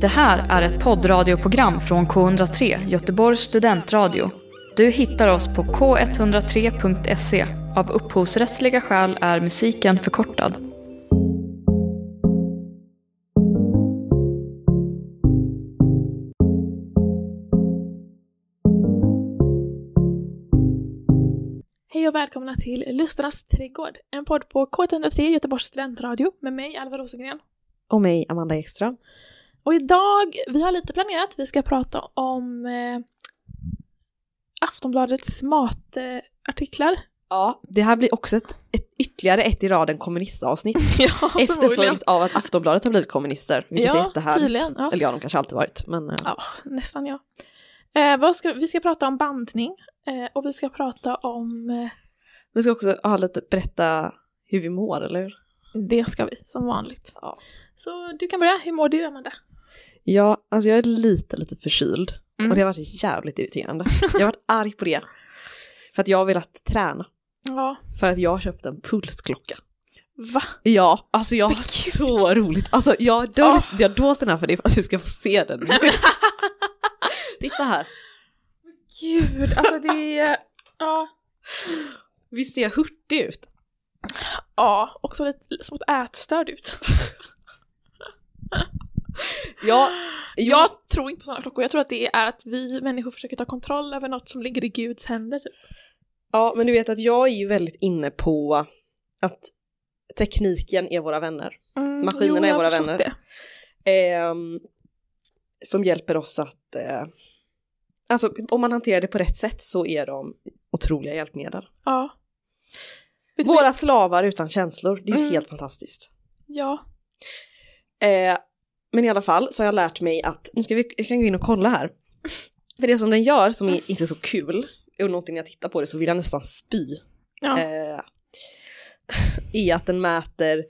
Det här är ett poddradioprogram från K103, Göteborgs studentradio. Du hittar oss på k103.se. Av upphovsrättsliga skäl är musiken förkortad. Hej och välkomna till Lustarnas trädgård, en podd på K103 Göteborgs studentradio med mig Alva Rosengren. Och mig, Amanda Ekström. Och idag, vi har lite planerat, vi ska prata om eh, Aftonbladets matartiklar. Ja, det här blir också ett, ett ytterligare ett i raden kommunistavsnitt. ja. Efterföljt av att Aftonbladet har blivit kommunister, vilket Ja, är jättehärligt. tydligen, ja. Eller ja, de kanske alltid varit, men... eh, Ja, nästan ja. Eh, ska, vi ska prata om bandning eh, och vi ska prata om, eh, Vi ska också ha lite, berätta hur vi mår, eller hur? det ska vi som vanligt. Ja. Så du kan börja, hur mår du Amanda? Ja, alltså jag är lite, lite förkyld. Mm. Och det har varit jävligt irriterande. Jag har varit arg på det. För att jag har velat träna. Ja, För att jag har köpt en pulsklocka. va? Ja, alltså jag har så roligt. Alltså jag har dolt, jag har dolt den här för dig för att du ska få se den. Titta här. Gud, alltså det är... Ja. Visst ser jag hurtig ut? Ja, också lite som ett ätstörd ut. Ja, Jag tror inte på sådana klockor. Jag tror att det är att vi människor försöker ta kontroll över något som ligger i Guds händer. Typ. ja, men du vet att jag är ju väldigt inne på att tekniken är våra vänner. Mm, Maskinerna är jag har våra vänner. Ehm, som hjälper oss att... Eh, alltså om man hanterar det på rätt sätt så är de otroliga hjälpmedel. Ja. Våra slavar utan känslor, det är ju Mm. helt fantastiskt. Ja. Eh, men i alla fall så har jag lärt mig att, nu ska vi, jag kan gå in och kolla här. För det som den gör som är inte är så kul, och någonting när jag tittar på det så vill jag nästan spy, ja. eh, är att den mäter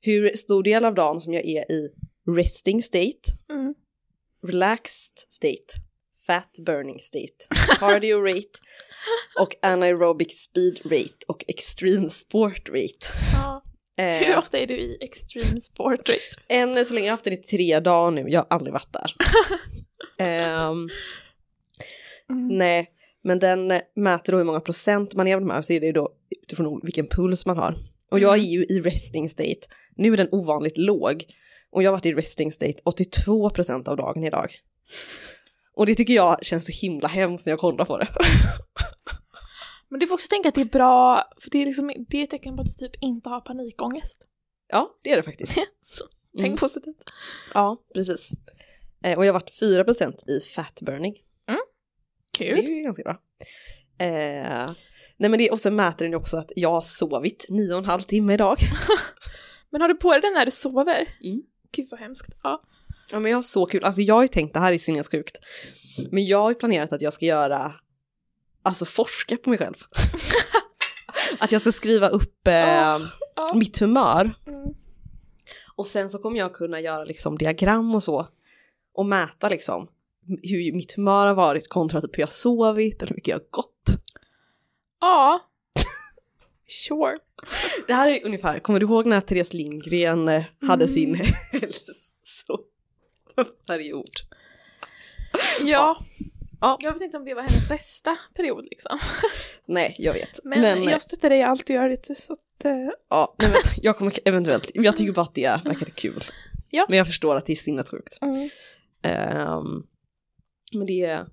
hur stor del av dagen som jag är i resting state, Mm. relaxed state, fat burning state, cardio rate och anaerobic speed rate och extreme sport rate. ja. Eh, Hur ofta är du i extreme sport? Än så länge, jag har haft den i tre dagar nu, jag har aldrig varit där. Ehm, Mm. nej, men den mäter då hur många procent man är av de här, så är det ju då utifrån vilken puls man har. Och jag är Mm. ju i resting state, nu är den ovanligt låg. Och jag har varit i resting state 82 procent av dagen idag. Och det tycker jag känns så himla hemskt när jag kollar på det. Men du får också tänka att det är bra, för det är, liksom, det är ett tecken på att du typ inte har panikångest. Ja, det är det faktiskt. Så, Mm. tänk positivt. Ja, precis. Eh, och jag har varit 4 procent i fat burning. Så det är ju ganska bra. Eh, nej men det, och så mäter den ju också att jag har sovit nio och en halv timme idag. Men har du på dig den när du sover? Mm. Gud vad hemskt. Ja. Ja men jag har så kul, alltså jag har ju tänkt, det här är sinnessjukt, men jag har ju planerat att jag ska göra, alltså forska på mig själv. att jag ska skriva upp eh, Ja. Ja. mitt humör Mm. och sen så kommer jag kunna göra liksom diagram och så och mäta liksom hur mitt humör har varit kontra typ hur jag sovit eller hur mycket jag har gått. Ja. Sure. Det här är ungefär, kommer du ihåg när Therese Lindgren eh, hade Mm. sin hälsoperiod? Ja. Ja. Jag vet inte om det var hennes bästa period liksom. Nej, jag vet. Men, Men, eh, jag stöttar dig i allt du gör det så att, eh, ja, nej, men jag kommer eventuellt, jag tycker bara att det verkade kul. Ja. Men jag förstår att det är sinnessjukt. mm. Ehm, men det är,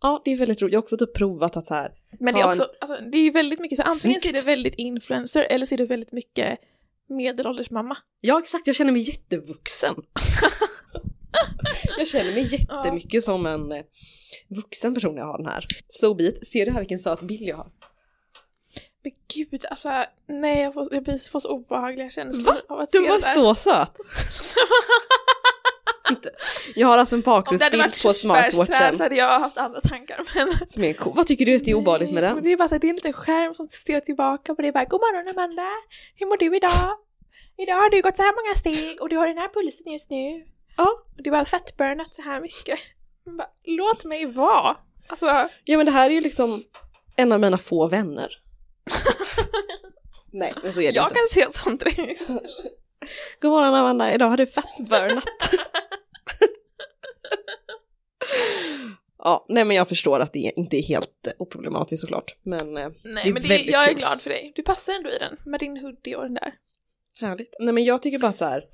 ja det är väldigt roligt. Jag har också typ provat att så här, Men det är också, alltså, det är väldigt mycket så antingen så är Snyggt. det väldigt influencer eller är det väldigt mycket medelålders mamma. ja exakt, jag känner mig jättevuxen. jag känner mig jättemycket som en eh, vuxen person när jag har den här. So be it. Ser du här vilken söt bild jag har? Men gud, alltså nej jag får, jag blir- får så obehagliga känslor Va? av att Du se var där. så söt! Inte. Jag har alltså en bakgrundsbild på smartwatchen så hade jag haft andra tankar men som är cool. Vad tycker du att det är obehagligt med den? Det är bara att det är en liten skärm som stirrar tillbaka på det bara God morgon Amanda! Hur mår du idag? Idag har du gått så här många steg och du har den här pulsen just nu. Ja. Och du har fettburnat så här mycket. Bara, Låt mig vara! Alltså, Ja men det här är ju liksom en av mina få vänner. Nej men så är det jag inte. kan se sånt. God morgon Amanda, idag har du fettburnat. Ja, nej men jag förstår att det inte är helt oproblematiskt såklart. Men eh, Nej, Det är men det, väldigt jag är kul. glad för dig. Du passar ändå i den med din hoodie och den där. härligt. Nej men jag tycker bara att så här.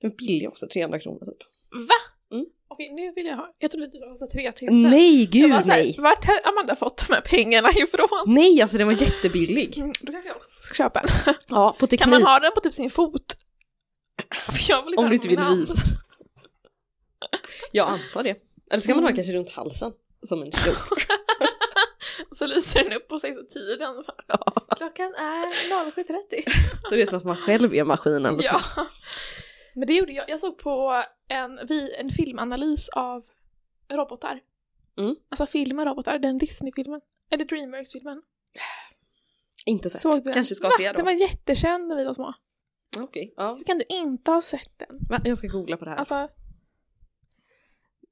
Den är billig också, 300 kronor typ. Va? Mm. Okej, nu vill jag ha. Jag trodde du kostade 3000. Nej, Jag gud var så här, nej! Vart har Amanda fått de här pengarna ifrån? Nej, alltså den var jättebillig. Mm, då kanske jag också ska köpa en. Ja, på teknik. Kan man ha den på typ sin fot? Om du inte på vill visa. Jag antar det. Eller ska man ha Mm. kanske runt halsen? Som en kjol. Så lyser den upp och säger så tiden. Klockan är 07.30. Så det är som att man själv är maskinen. Ja. Men det gjorde jag. Jag såg på en, vi, en filmanalys av robotar. Mm. Alltså film med robotar, den Disney-filmen. Eller Dreamworks-filmen. Inte sett. Såg du den? Kanske ska Va? se då. Den var jättekänd när vi var små. Okej, ja. Hur kan du inte ha sett den? Va? Jag ska googla på det här. Alltså,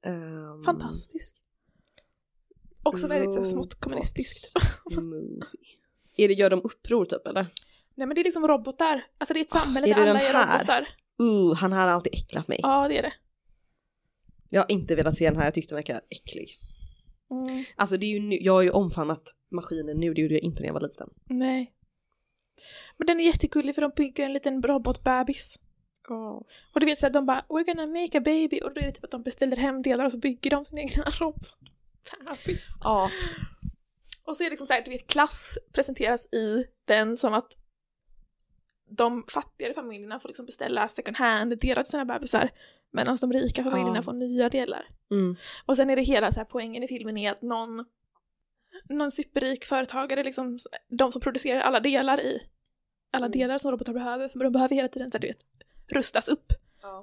Ehm, fantastisk. Också väldigt så, smått kommunistiskt. Är det, gör de uppror typ eller? Nej men det är liksom robotar. Alltså det är ett samhälle Ah, är där alla är robotar. Uh, han här har alltid äcklat mig. Ja det är det. Jag har inte velat se den här, jag tyckte den verkar äcklig. Mm, Alltså det är ju nu, jag har ju omfamnat maskinen nu, det gjorde jag inte när jag var liten. nej. Men den är jättegullig för de bygger en liten robotbebis. Och du vet såhär, de bara “We're gonna make a baby” och då är det typ att de beställer hem delar och så bygger de sin egna robotbebis. Ja. Och så är det liksom såhär, du vet klass presenteras i den som att de fattigare familjerna får liksom beställa second hand-delar till sina bebisar medan de rika familjerna Ja. får nya delar. Mm. Och sen är det hela så här poängen i filmen är att någon, någon superrik företagare, liksom, de som producerar alla delar i alla Mm. delar som robotar behöver, för de behöver hela tiden så här, du vet, rustas upp,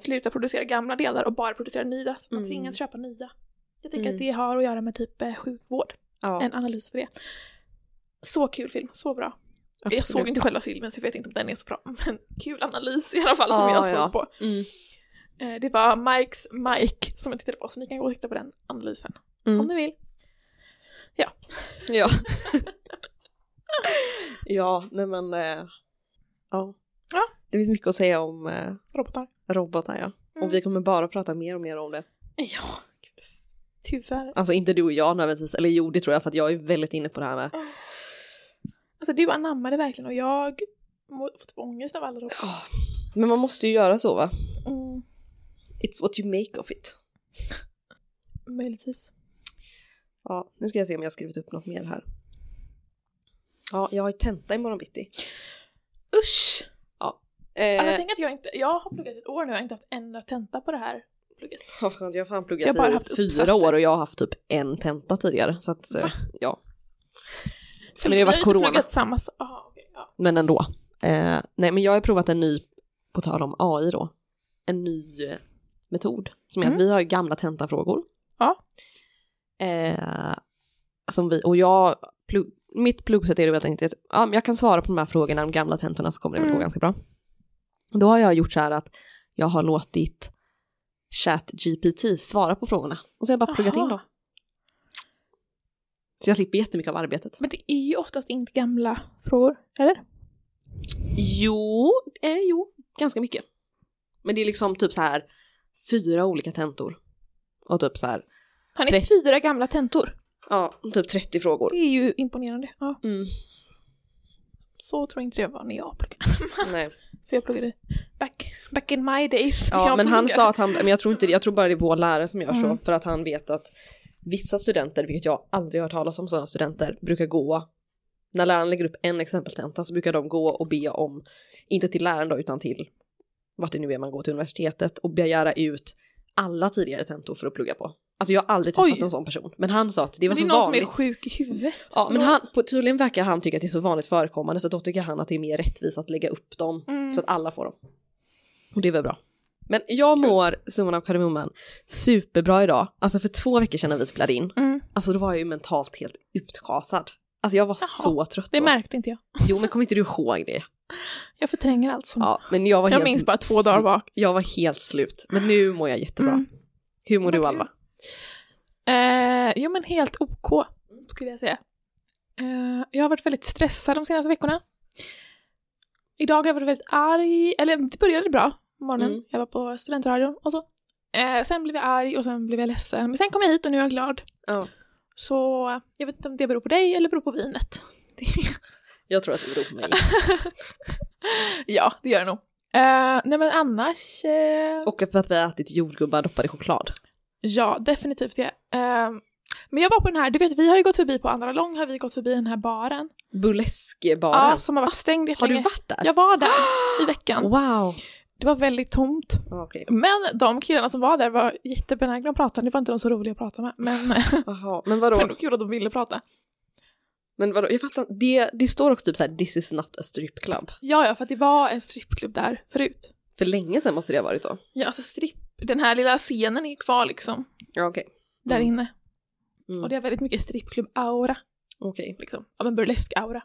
sluta producera gamla delar och bara producera nya, så man Mm. tvingas köpa nya. Jag tänker Mm. att det har att göra med typ eh, sjukvård, Ja, en analys för det. Så kul film, så bra. Jag absolut. såg inte själva filmen så jag vet inte om den är så bra, men kul analys i alla fall som Ja, jag såg ja. på. Mm. Eh, Det var Mikes Mike som jag tittade på, så ni kan gå och titta på den analysen Mm. om ni vill. Ja. ja, nej men. Eh, ja. Ja. Det finns mycket att säga om eh, Robotar. robotar ja. Mm. Och vi kommer bara prata mer och mer om det. Ja. Tyvärr. Alltså inte du och jag nödvändigtvis, eller jo det tror jag för att jag är väldigt inne på det här med. Alltså du anammade verkligen och jag får typ ångest av alla robotar. Ja. Men man måste ju göra så va? Mm, It's what you make of it. möjligtvis. Ja, nu ska jag se om jag har skrivit upp något mer här. Ja, jag har ju tenta imorgon bitti. Usch! Eh, Alltså tänk att jag inte, jag har pluggat ett år nu och jag har inte haft en enda tenta på det här plugget. jag har fan Jag pluggat har bara i haft fyra uppsatser. år och jag har haft typ en tenta tidigare. Så att, eh, Va? ja. Men det har varit corona. samma, aha, okej, ja. Men ändå. Eh, nej men jag har provat en ny, på tal om AI då, en ny eh, metod. Som är Mm. att vi har gamla tentafrågor. Ja. Eh, som vi, och jag, plugg, mitt pluggsätt är det helt enkelt att ja, jag kan svara på de här frågorna, de gamla tentorna så kommer det väl Mm. gå ganska bra. Då har jag gjort så här att jag har låtit ChatGPT svara på frågorna. Och så har jag bara pluggat in Aha. dem. Så jag slipper jättemycket av arbetet. Men det är ju oftast inte gamla frågor, eller? Jo, eh, jo, ganska mycket. Men det är liksom typ så här fyra olika tentor. Och typ så här, Har ni fyra gamla tentor? ja, typ 30 frågor. Det är ju imponerande. Ja, Mm, så tror jag inte det var när jag pluggade. nej. För jag pluggade back, back in my days. Ja, men han pluggade. sa att han, men jag tror inte jag tror bara det är vår lärare som gör så. Mm. För att han vet att vissa studenter, vilket jag aldrig har hört talas om sådana studenter, brukar gå, när läraren lägger upp en exempeltenta så brukar de gå och be om, inte till läraren då, utan till vart det nu är man går till universitetet och begära ut alla tidigare tentor för att plugga på. Alltså jag har aldrig träffat Oj. en sån person. Men han sa att det var Men det är så någon vanligt. som är sjuk i huvudet. Ja, men han, på, tydligen verkar han tycka att det är så vanligt förekommande så då tycker han att det är mer rättvist att lägga upp dem Mm. så att alla får dem. Och det är väl bra. Men jag mår, summan av kardemumman, superbra idag. Alltså för två veckor sedan när vi spelade in, Mm. alltså då var jag ju mentalt helt utschasad. Alltså jag var Jaha, så trött Det då. märkte inte jag. Jo men kommer inte du ihåg det? Jag förtränger allt som... Ja, men jag var jag helt minns bara två dagar bak. Jag var helt slut. Men nu mår jag jättebra. Mm. Hur mår Vad du. Alva? Eh, jo men helt OK, skulle jag säga. Eh, jag har varit väldigt stressad de senaste veckorna. Idag har jag varit väldigt arg, eller det började bra morgonen. Mm. Jag var på studentradion och så. Eh, sen blev jag arg och sen blev jag ledsen. Men sen kom jag hit och nu är jag glad. Ja. Så jag vet inte om det beror på dig eller beror på vinet. Jag tror att det beror på mig. ja, det gör det nog. Eh, nej men annars, eh, Och för att vi har ätit jordgubbar doppade i choklad. ja definitivt det. Eh, men jag var på den här, du vet vi har ju gått förbi på Andra Lång har vi gått förbi den här baren. Burleskbaren. Ja, som har varit stängd har du jättelänge. varit där? Jag var där i veckan. Wow. Det var väldigt tomt. Okej. Men de killarna som var där var jättebenägna att prata. Det var inte de så roliga att prata med. Men Jaha, men det var vadå? kul att de ville prata. Men vadå? Jag fattar det, det står också typ så här this is not a strip club. Ja, ja, för att det var en strippklubb där förut. För länge sedan måste det ha varit då. Ja, alltså stripp, den här lilla scenen är ju kvar liksom. Ja okej. Där Mm. inne. Mm. Och det är väldigt mycket strippklubb-aura. Okej. Liksom. Av en burlesk-aura.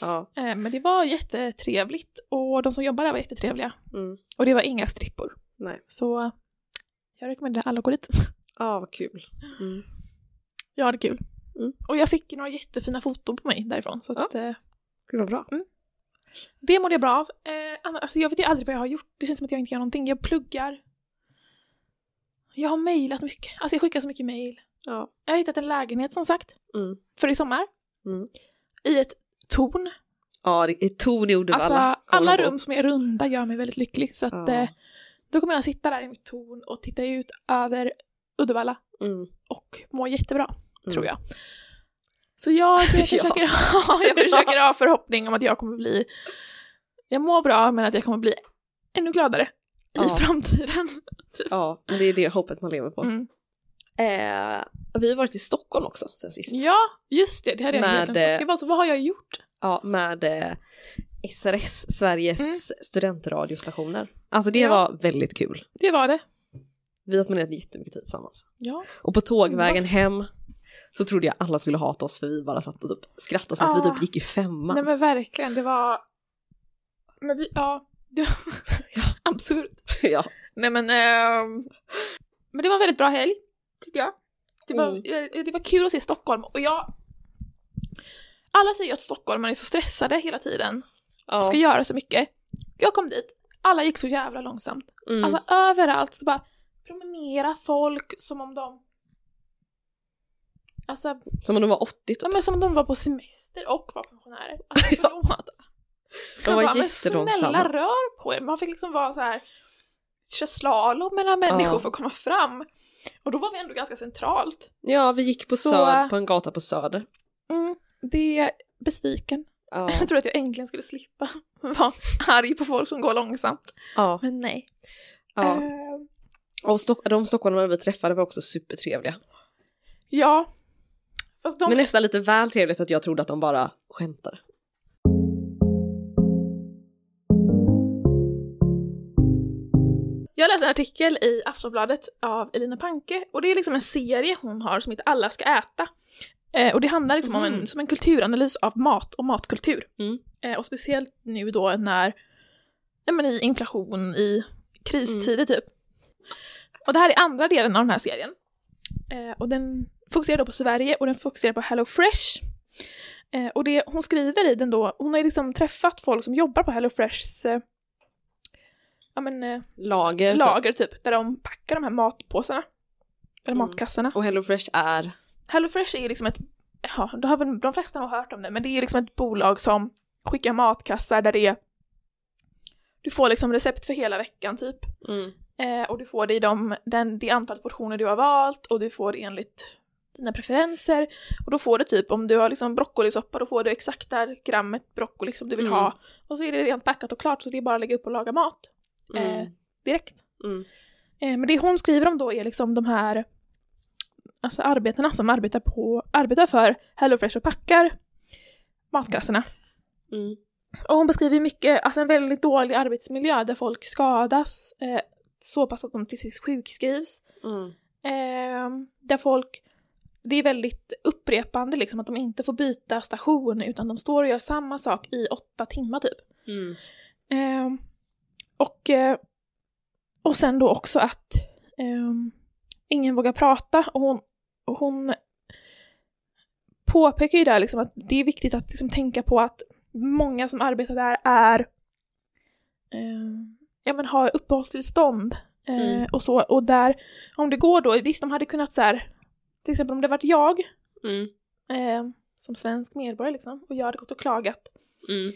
Ja. Eh, men det var jättetrevligt. Och de som jobbar där var jättetrevliga. Mm. Och det var inga strippor. Nej. Så jag rekommenderar alla att gå dit. Ja, vad kul. Mm. Jag hade kul. Mm. Och jag fick några jättefina foton på mig därifrån. Så att, eh, vad bra. Det mådde jag bra av. Eh, alltså jag vet ju aldrig vad jag har gjort. Det känns som att jag inte gör någonting. Jag pluggar. Jag har mejlat mycket. Alltså jag skickar så mycket mejl. Ja. Jag har hittat en lägenhet som sagt. Mm. För i sommar. Mm. I ett torn. Ja, ton i Uddevalla. Alltså alla rum som är runda gör mig väldigt lycklig. Så att Ja. eh, då kommer jag sitta där i mitt torn och titta ut över Uddevalla. Mm. Och må jättebra. Mm. Tror jag. Så jag, eh, Ja. försöker, ha, jag försöker ha förhoppning om att jag kommer bli... Jag mår bra men att jag kommer bli ännu gladare Ja. i framtiden. Ja, men det är det hoppet man lever på. Mm. Eh, vi har varit i Stockholm också sen sist. Ja, just det. Det hade jag Med, helt glömt. eh, Jag bara så, vad har jag gjort? Ja, med eh, SRS, Sveriges Mm. studentradiostationer. Alltså det Ja. var väldigt kul. Det var det. Vi har spenderat jättemycket tid tillsammans. Ja. Och på tågvägen hem så trodde jag alla skulle hata oss för vi bara satt och typ skrattade som att vi Ja. typ gick i femman. Nej men verkligen, det var... Men vi, ja. Det var... Absolut. ja. Nej men... ehm, Men det var en väldigt bra helg, tyckte jag. Det var, Mm. eh, det var kul att se Stockholm och jag... Alla säger att stockholmare är så stressade hela tiden. ja. Ska göra så mycket. Jag kom dit, alla gick så jävla långsamt. Mm. Alltså överallt så bara promenera folk som om de... Alltså, som om de var 80 typ. ja, men som om de var på semester och var pensionärer. Alltså förlåt. De var bara, men jättelångsamma. snälla rör på er. Man fick liksom vara så här köra slalom mellan människor Ja. för att komma fram. Och då var vi ändå ganska centralt. Ja, vi gick på Så- Söder, på en gata på Söder. Mm, det är besviken. Ja. Jag tror att jag äntligen skulle slippa vara arg på folk som går långsamt. ja. Men nej. ja. Eh, Och Stock- de stockholmare vi träffade var också supertrevliga. ja. Fast de... Men nästan lite väl trevligt att jag trodde att de bara skämtade. Läste en artikel i Aftonbladet av Elina Panke och det är liksom en serie hon har som heter Alla ska äta. Eh, och det handlar liksom om en, Mhm. som en kulturanalys av mat och matkultur. Mm. Eh, och speciellt nu då när, ja men i inflation, i kristider typ. Och det här är andra delen av den här serien. Eh, och den fokuserar då på Sverige och den fokuserar på Hello Fresh. Eh, och det hon skriver i den då, hon har ju liksom träffat folk som jobbar på Hello Freshs eh, ja men eh, Lager. typ. lager typ, där de packar de här matpåsarna. Eller Mm. matkassarna. Och HelloFresh är... HelloFresh är liksom ett, ja, då har väl de flesta nog hört om det, men det är liksom ett bolag som skickar matkassar där det är, du får liksom recept för hela veckan typ. Mm. Eh, och du får det i de, den, det antal portioner du har valt och du får det enligt dina preferenser. Och då får du typ, om du har liksom broccolisoppa, då får du exakta grammet broccoli som du vill Mm. ha. Och så är det rent packat och klart, så det är bara att lägga upp och laga mat Mm. eh, direkt. Mm. Eh, men det hon skriver om då är liksom de här alltså arbetarna som arbetar, på, arbetar för HelloFresh och packar matkassorna. Mm. Och hon beskriver mycket, alltså en väldigt dålig arbetsmiljö där folk skadas eh, så pass att de till sist sjukskrivs. Mm. Eh, där folk, det är väldigt upprepande liksom att de inte får byta station utan de står och gör samma sak i åtta timmar typ. Mm. Eh, och, eh, och sen då också att ehm, ingen vågar prata och hon, och hon påpekar ju där liksom att det är viktigt att liksom tänka på att många som arbetar där är eh, ja men har uppehållstillstånd Eh, Mm. och så, och där, om det går då, visst de hade kunnat så här, till exempel om det varit jag Mm. eh, som svensk medborgare liksom, och jag hade gått och klagat, Mm.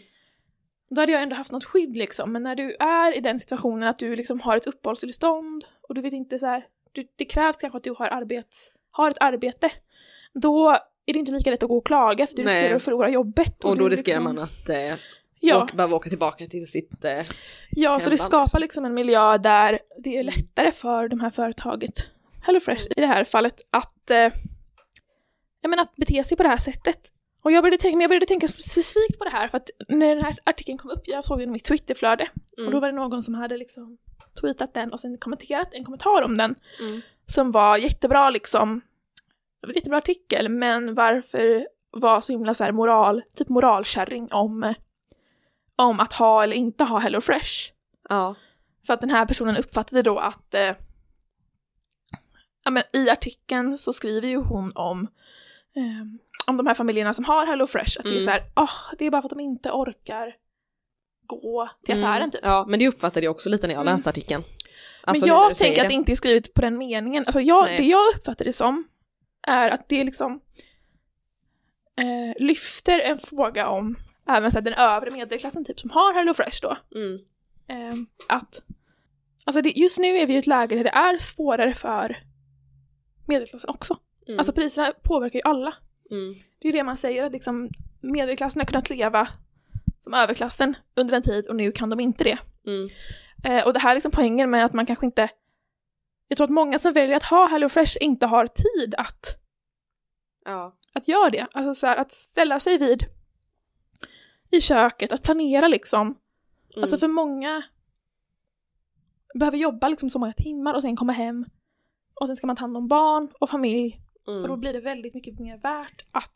Då hade jag ändå haft något skydd liksom. Men när du är i den situationen att du liksom har ett uppehållstillstånd och du vet inte så här, du, det krävs kanske att du har, arbets, har ett arbete, då är det inte lika lätt att gå och klaga för du Nej. riskerar att förlora jobbet. Och då du riskerar liksom- man att eh, Ja, åka, behöva åka tillbaka till sitt... Eh, ja så det hemland, skapar liksom en miljö där det är lättare för de här företaget, HelloFresh i det här fallet, att, eh, jag menar, att bete sig på det här sättet. Och jag började, tänka, jag började tänka specifikt på det här för att när den här artikeln kom upp, jag såg den i mitt Twitterflöde, Mm. och då var det någon som hade liksom tweetat den och sen kommenterat en kommentar om den mm. som var jättebra liksom, det var en jättebra artikel, men varför var så himla så här moral, typ moralkärring om, om att ha eller inte ha HelloFresh. Ja. För att den här personen uppfattade då att eh, ja, men i artikeln så skriver ju hon om eh, om de här familjerna som har HelloFresh, att det är Mm. så här, "Åh, det är bara för att de inte orkar gå till affären Mm. typ. Ja, men det uppfattade jag också lite när jag Mm. läste artikeln. Alltså, men jag tänker att det inte är skrivet på den meningen. Alltså jag, Nej. det jag uppfattar det som är att det liksom eh, lyfter en fråga om även så här, den övre medelklassen typ som har HelloFresh då. Mm. Eh, att alltså det, just nu är vi i ett läge där det är svårare för medelklassen också. Mm. Alltså priserna påverkar ju alla. mm. Det är ju det man säger att liksom medelklassen har kunnat leva som överklassen under en tid och nu kan de inte det. Mm. Eh, och det här är liksom poängen med att man kanske inte... Jag tror att många som väljer att ha HelloFresh inte har tid att, Ja. att göra det. Alltså så här, att ställa sig vid i köket, att planera liksom. Mm. Alltså för många behöver jobba liksom så många timmar och sen komma hem och sen ska man ta hand om barn och familj mm. och då blir det väldigt mycket mer värt att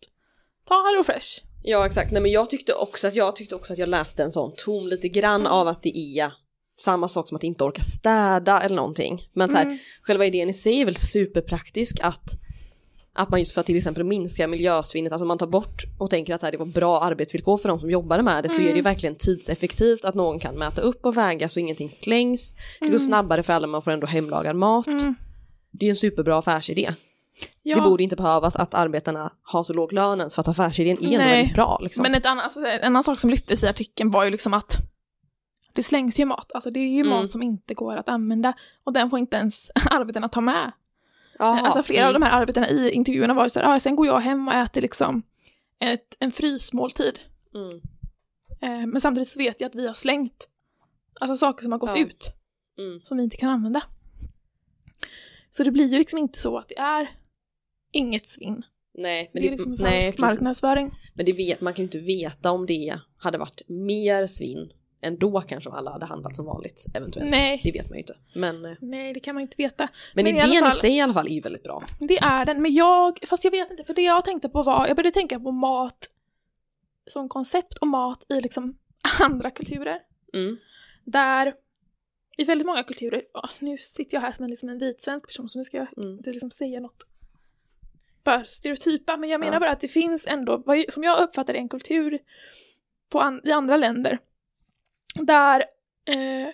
ta HelloFresh. Ja exakt, nej men jag tyckte också att jag tyckte också att jag läste en sån ton lite grann Mm. av att det är samma sak som att inte orka städa eller någonting. Men så här, Mm. själva idén i sig är väl superpraktisk att att man just för att till exempel minska miljösvinnet, alltså man tar bort och tänker att så här, det var bra arbetsvillkor för de som jobbade med det så är det ju Mm. verkligen tidseffektivt att någon kan mäta upp och väga så ingenting slängs. Det går Mm. snabbare för alla, man får ändå hemlagad mat. Mm. Det är ju en superbra affärsidé. Ja. Det borde inte behövas att arbetarna har så låg lön ens för att affärsidén är ändå väldigt bra. Liksom. Men ett annat, alltså, en annan sak som lyftes i artikeln var ju liksom att det slängs ju mat. Alltså det är ju Mm. mat som inte går att använda och den får inte ens arbetarna ta med. Jaha, Alltså flera av mm. de här arbetarna i intervjuerna var ju så här, ah, sen går jag hem och äter liksom ett, en frysmåltid. Mm. Eh, men samtidigt så vet jag att vi har slängt alltså saker som har gått Ja. ut Mm. som vi inte kan använda. Så det blir ju liksom inte så att det är inget svinn. Nej, men det är liksom en nej, precis. marknadsföring. Men det vet, man kan ju inte veta om det hade varit mer svinn ändå kanske om alla hade handlat som vanligt eventuellt. Nej. Det vet man ju inte. Men, eh, Nej, det kan man inte veta. men, Men i idén i, fall- sig i alla fall är ju väldigt bra. Det är den, men jag, fast jag vet inte, för det jag tänkte på var, jag började tänka på mat som koncept och mat i liksom andra kulturer. Mm. Där, i väldigt många kulturer, alltså nu sitter jag här som en, liksom en vit svensk person så nu ska jag Mm. inte liksom säga något för stereotypa, men jag menar Ja. bara att det finns ändå, som jag uppfattar det, en kultur på an, i andra länder där eh,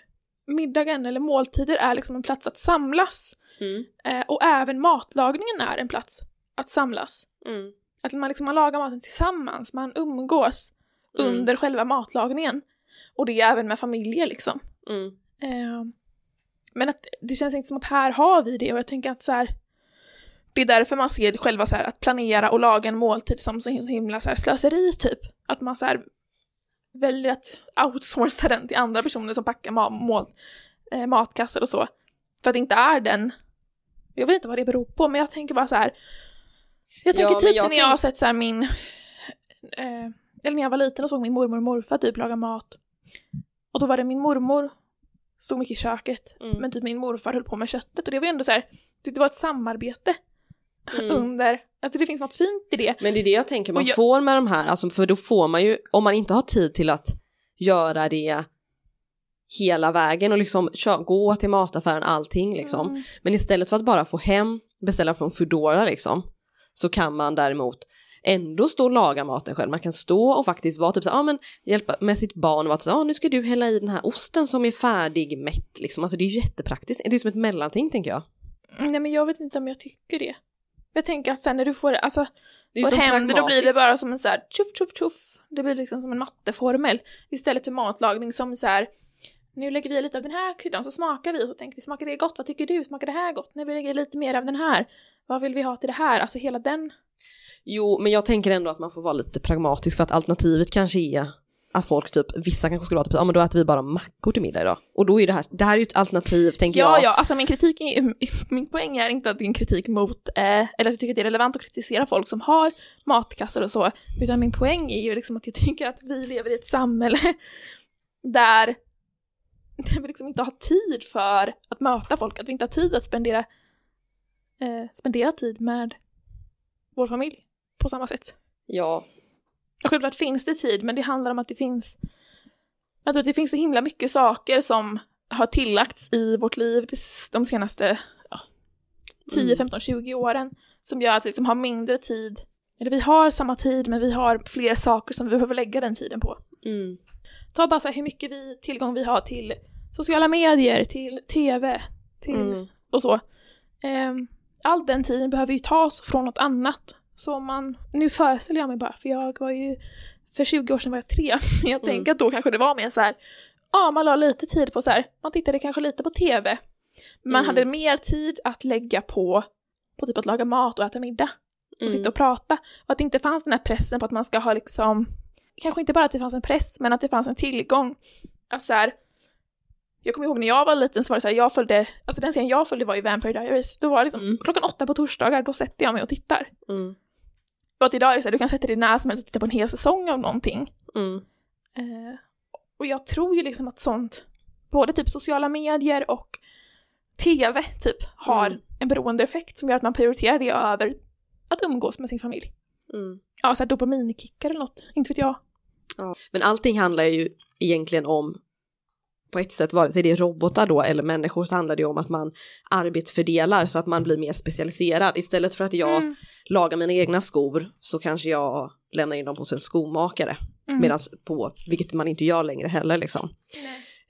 middagen eller måltider är liksom en plats att samlas Mm. eh, och även matlagningen är en plats att samlas. Mm. Att man, liksom, man lagar maten tillsammans, man umgås Mm. under själva matlagningen. Och det är även med familjer liksom. Mm. Eh, men att det känns inte som att här har vi det och jag tänker att så här, det är därför man ser själva så här att planera och laga en måltid som så himla så här slöseri typ. Att man så här väljer att outsourca den till andra personer som packar ma- mål, eh, matkassar och så. För att det inte är den, jag vet inte vad det beror på men jag tänker bara så här. Jag tänker men typ jag när jag har sett så här min, eh, eller när jag var liten och såg min mormor och morfar typ laga mat. Och då var det min mormor stod mycket i köket, Mm. men typ min morfar höll på med köttet och det var ju ändå så här, det var ett samarbete Mm. under, alltså det finns något fint i det. Men det är det jag tänker man jag- får med de här, alltså för då får man ju, om man inte har tid till att göra det hela vägen och liksom gå till mataffären allting liksom. Mm. Men istället för att bara få hem, beställa från Foodora liksom, så kan man däremot ändå stå och laga maten själv. Man kan stå och faktiskt vara typ så ja men hjälpa med sitt barn och vara så ja nu ska du hälla i den här osten som är färdig mätt liksom. Alltså det är jättepraktiskt. Det är som ett mellanting tänker jag. Nej men jag vet inte om jag tycker det. Jag tänker att sen när du får, alltså, Det får hem det, då blir det bara som en så här tjoff tjoff tjoff. Det blir liksom som en matteformel. Istället för matlagning som så här nu lägger vi lite av den här kryddan så smakar vi och så tänker vi smakar det gott, vad tycker du, smakar det här gott? Nu lägger vi lite mer av den här, vad vill vi ha till det här? Alltså hela den. Jo, men jag tänker ändå att man får vara lite pragmatisk för att alternativet kanske är att folk typ, vissa kanske skulle vara typ, ja men då äter vi bara mackor till middag idag. Och då är det här, det här är ju ett alternativ tänker Ja, jag. ja, alltså min kritik, är, min poäng är inte att det är en kritik mot, eh, eller att jag tycker att det är relevant att kritisera folk som har matkassar och så, utan min poäng är ju liksom att jag tycker att vi lever i ett samhälle där, där vi liksom inte har tid för att möta folk, att vi inte har tid att spendera, eh, spendera tid med vår familj på samma sätt. Ja, Självklart finns det tid, men det handlar om att det finns... Jag tror att det finns så himla mycket saker som har tillagts i vårt liv de senaste ja, 10, Mm. 15, 20 åren som gör att vi liksom har mindre tid. Eller vi har samma tid, men vi har fler saker som vi behöver lägga den tiden på. mm. Ta bara så här hur mycket vi, tillgång vi har till sociala medier, till tv, till Mm. och så. Ehm, all den tiden behöver ju tas från något annat. Så man, nu föreställer jag mig bara, för jag var ju, för 20 år sedan var jag tre, men jag Mm. tänker att då kanske det var mer så här, ja man la lite tid på så här, man tittade kanske lite på tv. Men man Mm. hade mer tid att lägga på, på typ att laga mat och äta middag. Och Mm. sitta och prata. Och att det inte fanns den här pressen på att man ska ha liksom, kanske inte bara att det fanns en press, men att det fanns en tillgång. Av så här, jag kommer ihåg när jag var liten så var det så här, jag följde, alltså den serien jag följde var ju Vampire Diaries. Då var det liksom, Mm. klockan åtta på torsdagar, då sätter jag mig och tittar. Mm. Och att idag är det så här, du kan sätta dig när som helst och titta på en hel säsong av någonting. Mm. Eh, och jag tror ju liksom att sånt, både typ sociala medier och tv typ, har Mm. en beroendeeffekt som gör att man prioriterar det över att umgås med sin familj. Mm. Ja, så här dopaminkickar eller något, inte vet jag. Ja. Men allting handlar ju egentligen om, på ett sätt, vare sig det är robotar då eller människor, så handlar det ju om att man arbetsfördelar så att man blir mer specialiserad. Istället för att jag Mm. Lagar mina egna skor så kanske jag lämnar in dem hos en skomakare. Mm. Medan på, vilket man inte gör längre heller liksom.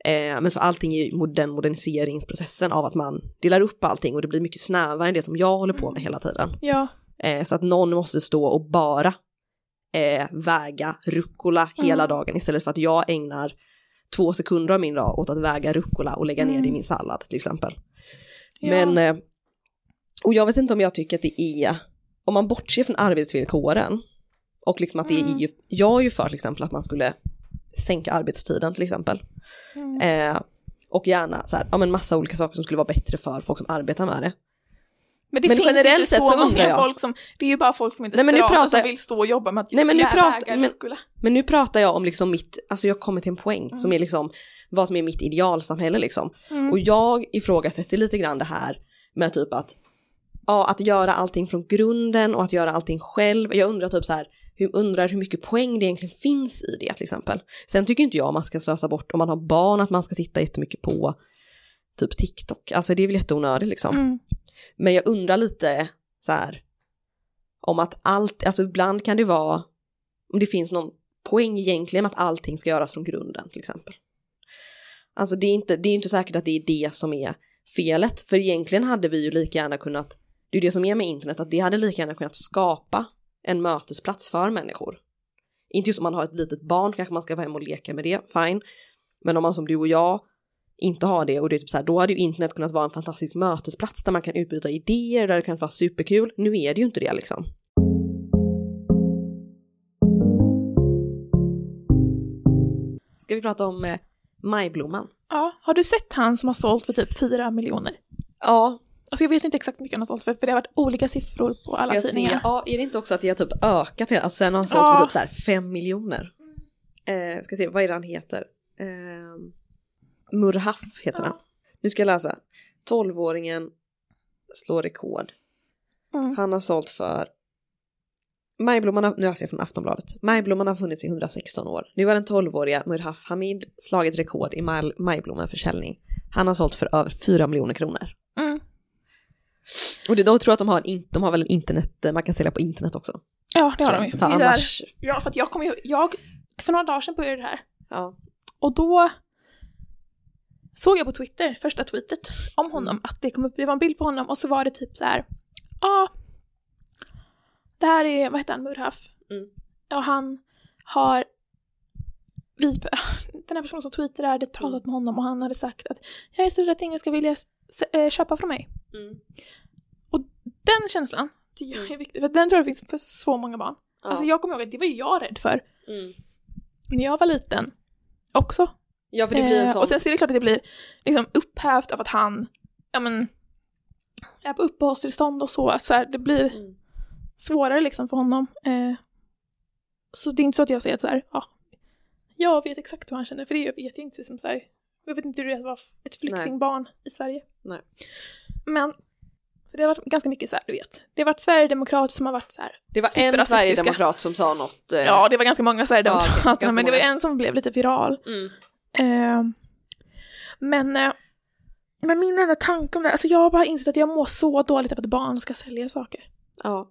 Eh, men så allting är ju den moderniseringsprocessen av att man delar upp allting och det blir mycket snävare än det som jag håller på med hela tiden. Ja, Eh, så att någon måste stå och bara eh, väga rucola hela Mm. dagen istället för att jag ägnar två sekunder av min dag åt att väga rucola och lägga ner det i Mm. min sallad till exempel. ja. Men, eh, och jag vet inte om jag tycker att det är, om man bortser från arbetsvillkoren och liksom att det Mm. är ju, jag är ju för till exempel att man skulle sänka arbetstiden till exempel. Mm. Eh, och gärna så här, ja men massa olika saker som skulle vara bättre för folk som arbetar med det. Men det Men finns generellt inte så så många folk som, det är ju bara folk som inte Nej, nu desperata pratar- som vill stå och jobba med att Nej, men nu pratar- men-. Men nu pratar jag om liksom mitt, alltså jag kommer till en poäng Mm. som är liksom vad som är mitt idealsamhälle liksom. Mm. Och jag ifrågasätter lite grann det här med typ att, ja, att göra allting från grunden och att göra allting själv. Jag undrar typ så här, hur, undrar hur mycket poäng det egentligen finns i det till exempel. Sen tycker inte jag man ska slösa bort om man har barn att man ska sitta jättemycket på typ TikTok. Alltså det är väl jätteonödigt liksom. Mm. Men jag undrar lite så här om att allt, alltså ibland kan det vara, om det finns någon poäng egentligen med att allting ska göras från grunden till exempel. Alltså det är inte, det är inte säkert att det är det som är felet, för egentligen hade vi ju lika gärna kunnat, det är det som är med internet, att det hade lika gärna kunnat skapa en mötesplats för människor. Inte just om man har ett litet barn kanske man ska vara hem och leka med det, fine. Men om man som du och jag inte har det och det är typ så här, då hade ju internet kunnat vara en fantastisk mötesplats där man kan utbyta idéer, där det kan vara superkul. Nu är det ju inte det liksom. Ska vi prata om eh, majblomman? Ja, har du sett han som har sålt för typ 4 miljoner? Ja, Alltså jag vet inte exakt mycket han har sålt för, för det har varit olika siffror på alla jag se. tidningar. Ja, är det inte också att det har typ ökat? Alltså sen har han sålt Ja. för typ så här 5 miljoner. Eh, ska se, vad är det han heter? Eh, Murhaf heter Ja. han. Nu ska jag läsa. 12-åringen slår rekord. Mm. Han har sålt för Majblomman har, nu läser jag från Aftonbladet. Majblomman har funnits i 116 år. Nu har den 12-åriga Murhaf Hamid slagit rekord i maj, majblommanförsäljning. Han har sålt för över 4 miljoner kronor. Mm. Och det, de tror att de har, in- de har väl en internet, man kan sälja på internet också. Ja, det har de ju. För annars, Ja, för att jag kommer ju, jag, för några dagar sedan började det här. ja. Och då såg jag på Twitter, första tweetet om honom, att det kom upp, det var en bild på honom och så var det typ så här, ja, det här är, vad heter han, Murhaf? Mm. Och han har, vi, den här personen som tweetade hade pratat med honom och han hade sagt att jag är så rädd att ingen ska vilja eh, köpa från mig. Mm. Den känslan, det är viktigt, för den tror jag finns för så många barn. Ja. Alltså jag kommer ihåg att det var ju jag rädd för mm. när jag var liten också. ja, för det blir en Eh, sån... Och sen så är det klart att det blir liksom upphävt av att han, ja men, är på uppehållstillstånd och så. så här, det blir Mm. svårare liksom för honom. Eh, så det är inte så att jag säger att så här, ja, jag vet exakt hur han känner, för det vet jag inte. Som så här, jag vet inte hur det är att vara ett flyktingbarn i Sverige. Nej. Men det har varit ganska mycket så här, du vet. Det har varit svärdemokrater som har varit så här, Det var en sverigedemokrat som sa något. eh, ja det var ganska många sverigedemokrater, Ja, ganska men det var en som blev lite viral. Mm. Eh, men, eh, men min enda tanke om det, alltså jag har bara insett att jag mår så dåligt av att barn ska sälja saker. Ja.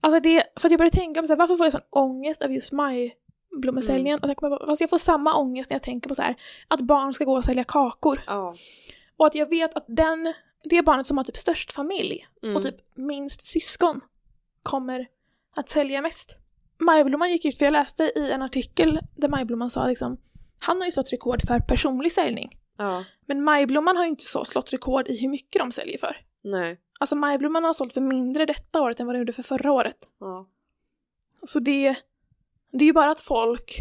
Alltså det, för att jag började tänka på så här, varför får jag sån ångest av just majblommesäljningen? Och sen kommer jag fast jag får samma ångest när jag tänker på så här, att barn ska gå och sälja kakor. Ja. Och att jag vet att den, det barnet som har typ störst familj Mm. och typ minst syskon kommer att sälja mest. Majblomman gick ut, för jag läste i en artikel där Majblomman sa liksom, han har ju slått rekord för personlig säljning. ja. Men Majblomman har ju inte så slått rekord i hur mycket de säljer för. Nej. Alltså Majblomman har sålt för mindre detta året än vad de gjorde för förra året. Ja. Så det, det är ju bara att folk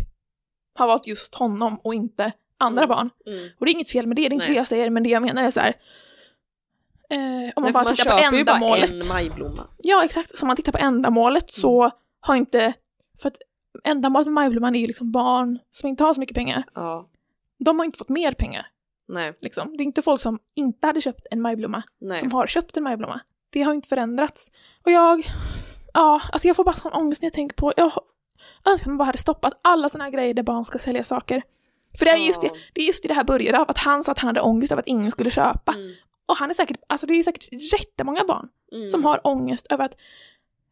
har valt just honom och inte andra Mm. barn. Mm. Och det är inget fel med det, det är inte Nej. det jag säger, men det jag menar är så här. Eh, om man Nej, bara man tittar på köper ju bara ändamålet. en majblomma. Ja, exakt. Så om man tittar på ändamålet så har inte... För att ändamålet med Majblomman är ju liksom barn som inte har så mycket pengar. Ja. De har inte fått mer pengar. Nej. Liksom. Det är inte folk som inte hade köpt en majblomma Nej. som har köpt en majblomma. Det har inte förändrats. Och jag, ja, alltså jag får bara sån ångest när jag tänker på, jag önskar att man bara hade stoppat alla såna här grejer där barn ska sälja saker. För det är just det, det är just det det här började av, att han sa att han hade ångest av att ingen skulle köpa. Mm. Och han är säkert, alltså det är säkert jättemånga barn Mm. som har ångest över att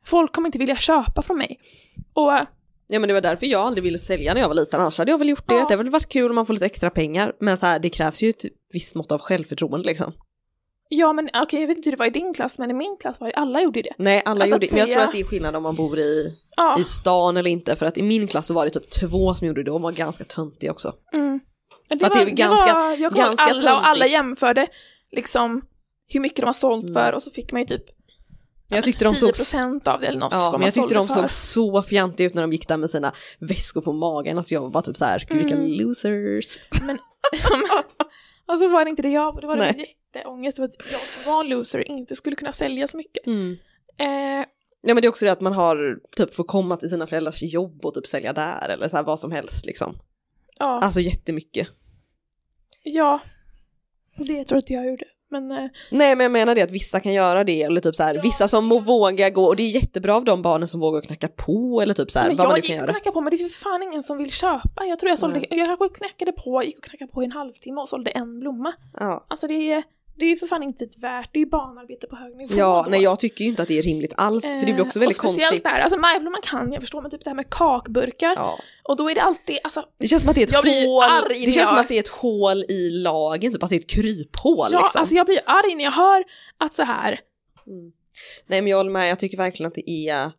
folk kommer inte vilja köpa från mig. Och Ja men det var därför jag aldrig ville sälja när jag var liten, annars hade jag väl gjort det. Ja. Det hade väl varit kul om man får lite extra pengar. Men så här, det krävs ju ett visst mått av självförtroende liksom. ja men okej, jag vet inte hur det var i din klass, men i min klass var det, alla gjorde det. Nej alla Alltså gjorde att men jag tror att det är skillnad om man bor i, Ja. i stan eller inte. För att i min klass så var det typ två som gjorde det och de var ganska töntiga också. Mm. För att det är ganska- var, jag ganska alla och alla töntigt. jämförde liksom hur mycket de har sålt Mm. för och så fick man ju typ Men jag tyckte de såg 10% av det eller något. Ja, men jag tyckte de för. såg så fjantiga ut när de gick där med sina väskor på magen. Alltså jag var bara typ så här, vilka Mm. losers. och så var det inte det jag, det var det jätteångest över att jag som var loser inte skulle kunna sälja så mycket. Mm. Eh, Ja men det är också det att man har typ får komma till sina föräldrars jobb och typ sälja där eller så här vad som helst liksom. ja, Alltså jättemycket. ja, det tror jag inte jag gjorde. Men eh, Nej men jag menar det att vissa kan göra det eller typ så här Ja. vissa som må våga gå och det är jättebra av de barnen som vågar knacka på eller typ så här men vad man jag nu kan gick och göra. knackade på men det är för fan ingen som vill köpa. Jag tror jag sålde, Nej. jag knackade på, gick och knackade på i en halvtimme och sålde en blomma. Ja, Alltså det är, det är ju för fan inte värt, det är ju barnarbete på hög nivå. ja då. nej jag tycker ju inte att det är rimligt alls för det blir också Eh, väldigt och speciellt konstigt. där, alltså majblomman kan jag förstå, men typ det här med kakburkar. Ja. Och då är det alltid, alltså, Det känns som att det är ett Jag hål, arg det känns som att det är ett hål i lagen, typ att det är ett kryphål ja, liksom. alltså jag blir arg när jag hör att så här, Mm. Nej men jag håller med, jag tycker verkligen att det är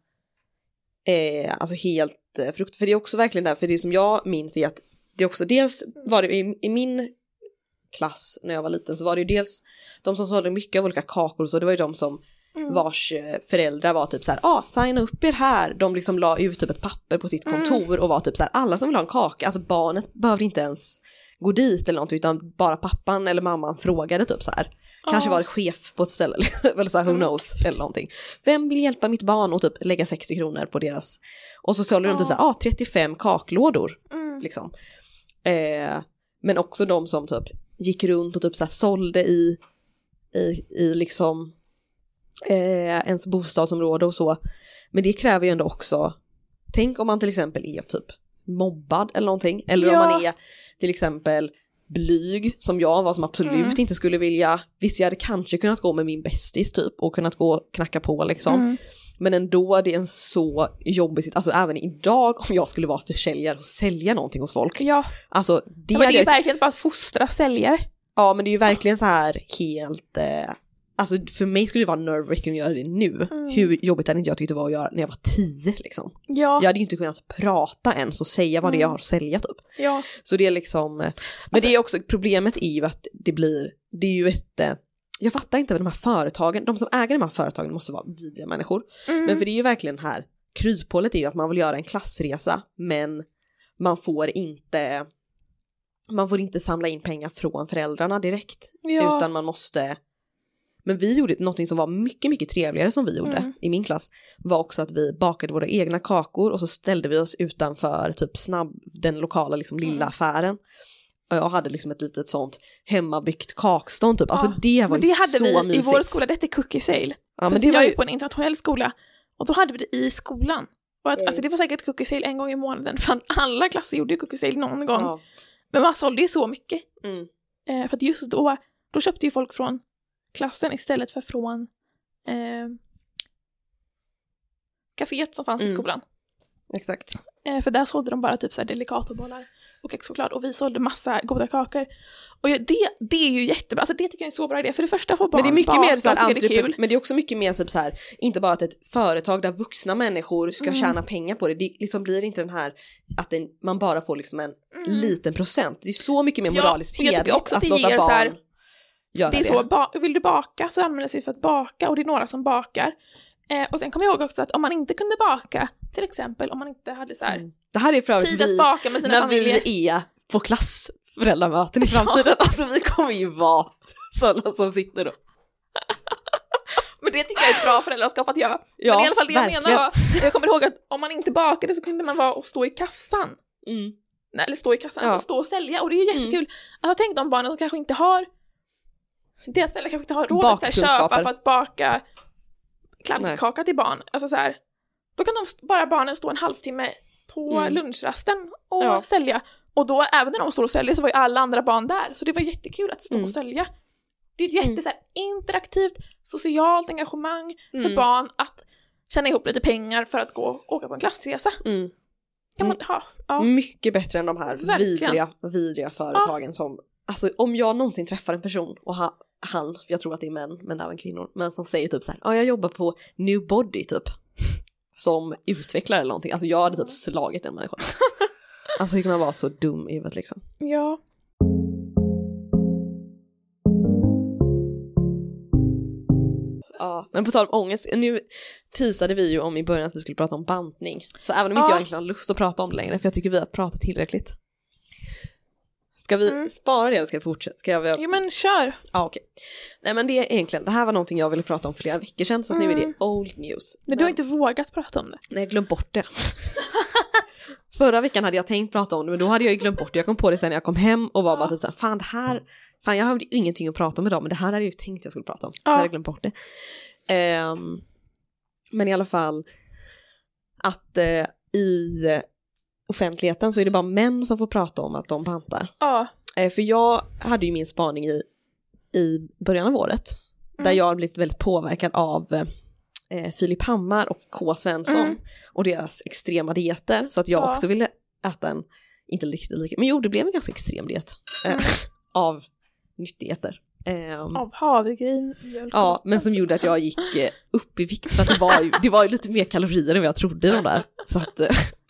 eh, alltså helt eh, frukt, för det är också verkligen där, för det som jag minns är att det är också dels var det i, i min klass när jag var liten så var det ju dels de som sålde mycket av olika kakor så det var ju de som mm, vars eh, föräldrar var typ så här, ah, signa upp er här. De liksom la ut typ ett papper på sitt Mm. kontor och var typ så här, alla som vill ha en kaka, alltså barnet behövde inte ens gå dit eller någonting utan bara pappan eller mamman frågade typ så här. Kanske var chef på ett ställe, eller så här, who Mm. knows, eller någonting. Vem vill hjälpa mitt barn och typ lägga 60 kronor på deras, och så sålde de typ så här, ah, 35 kaklådor, mm, liksom. Eh, men också de som typ gick runt och typ så här sålde i, i, i liksom eh, ens bostadsområde och så. Men det kräver ju ändå också, tänk om man till exempel är typ mobbad eller någonting, eller om Ja. man är till exempel blyg som jag var som absolut Mm. inte skulle vilja, visst jag hade kanske kunnat gå med min bästis typ och kunnat gå och knacka på liksom. Mm. Men ändå det är en så jobbig situation, alltså även idag om jag skulle vara försäljare och sälja någonting hos folk. Ja, Alltså det, men det är ju jag- verkligen bara att fostra säljare. Ja men det är ju verkligen så här helt, eh, alltså för mig skulle det vara nerve att göra det nu. Mm. Hur jobbigt hade inte jag tyckt det var att göra när jag var tio liksom. Ja, Jag hade ju inte kunnat prata ens och säga vad det är jag har att sälja typ. ja. Så det är liksom, men Alltså- det är också, problemet är ju att det blir, det är ju ett, eh, jag fattar inte vad de här företagen, de som äger de här företagen måste vara vidriga människor. Mm. Men för det är ju verkligen här, kryphålet är ju att man vill göra en klassresa men man får inte, man får inte samla in pengar från föräldrarna direkt. ja. Utan man måste, men vi gjorde någonting som var mycket, mycket trevligare som vi gjorde Mm. i min klass. Var också att vi bakade våra egna kakor och så ställde vi oss utanför typ snabb, den lokala liksom lilla Mm. affären. Och jag hade liksom ett litet sånt hemmabyggt kakstånd typ. Alltså Ja, det var ju det hade så vi i mysigt. vår skola, det hette cookie sale. Ja men det jag var ju ju, på en internationell skola och då hade vi det i skolan. Och att, Mm. alltså det var säkert cookie sale en gång i månaden för alla klasser gjorde ju cookie sale någon gång. ja. Men man sålde ju så mycket. Mm. Eh, för att just då, då köpte ju folk från klassen istället för från eh, kaféet som fanns i Mm. skolan. Exakt. Eh, för där sålde de bara typ så här delikatobollar och kexchoklad och vi sålde massa goda kakor. Och det, det är ju jättebra, alltså det tycker jag är en så bra idé. För det första får barn Men det är mycket mer så här, det är kul. men det är också mycket mer typ så här, inte bara att ett företag där vuxna människor ska Mm. tjäna pengar på det, det liksom blir inte den här att den, man bara får liksom en Mm. liten procent. Det är så mycket mer Ja, moraliskt tycker hederligt också att att det låta barn här- göra Det är så, ba- vill du baka så använder sig för att baka och det är några som bakar. Eh, och sen kommer jag ihåg också att om man inte kunde baka, till exempel om man inte hade så här, Mm. Det här är för tid att vi, baka med sina när familjer. vi är på klassföräldramöten i framtiden. Alltså vi kommer ju vara sådana som sitter och Men det tycker jag är ett bra föräldraskap att göra. Ja, Men i alla fall det jag verkligen. menar var, jag kommer ihåg att om man inte bakade så kunde man vara och stå i kassan. Mm. Nej, eller stå i kassan, Ja. alltså stå och sälja och det är ju jättekul. Alltså tänk de barnen som kanske inte har deras föräldrar kanske inte har råd att köpa för att baka kladdkaka till barn. Alltså så här, då kan de bara barnen stå en halvtimme på Mm. lunchrasten och Ja. sälja. Och då, även när de står och säljer så var ju alla andra barn där, så det var jättekul att stå Mm. och sälja. Det är ett jätte Mm. så här, interaktivt, socialt engagemang för Mm. barn att tjäna ihop lite pengar för att gå och åka på en klassresa. Mm. Kan man, ha, ja. Mycket bättre än de här Verkligen. vidriga, vidriga företagen som, alltså om jag någonsin träffar en person och ha, han, jag tror att det är män, men även kvinnor, men som säger typ så här, ja jag jobbar på New Body typ, som utvecklare eller någonting, alltså jag hade typ slagit den människan. Alltså hur kan man vara så dum i huvudet liksom? ja. Ja, men på tal om ångest, nu teasade vi ju om i början att vi skulle prata om bantning. Så även om inte Ja. jag egentligen har lust att prata om det längre, för jag tycker vi har pratat tillräckligt. Ska vi Mm. spara det eller ska vi fortsätta? Ska jag... Jo men kör. Ja, okej. Nej men det är egentligen, det här var någonting jag ville prata om flera veckor sedan så att nu är det Mm. old news. Men du har inte vågat prata om det. Nej, jag glömt bort det. Förra veckan hade jag tänkt prata om det men då hade jag ju glömt bort det. Jag kom på det sen när jag kom hem och var bara Ja. typ såhär, fan det här, fan jag hade ju ingenting att prata om idag men det här hade jag ju tänkt jag skulle prata om. Ja. Jag hade glömt bort det. Ehm, men i alla fall, att eh, i offentligheten så är det bara män som får prata om att de bantar. Ja. Eh, för jag hade ju min spaning i, i början av året. Där Mm. jag har blivit väldigt påverkad av eh, Filip Hammar och K. Svensson. Mm. Och deras extrema dieter. Så att jag Ja. också ville äta en, inte riktigt lika, men jo det blev en ganska extrem diet. Eh, Mm. av nyttigheter. Ehm, Av havregryn, Ja, men som gjorde att jag gick eh, upp i vikt för att det var ju, det var ju lite mer kalorier än vad jag trodde i de där. Så att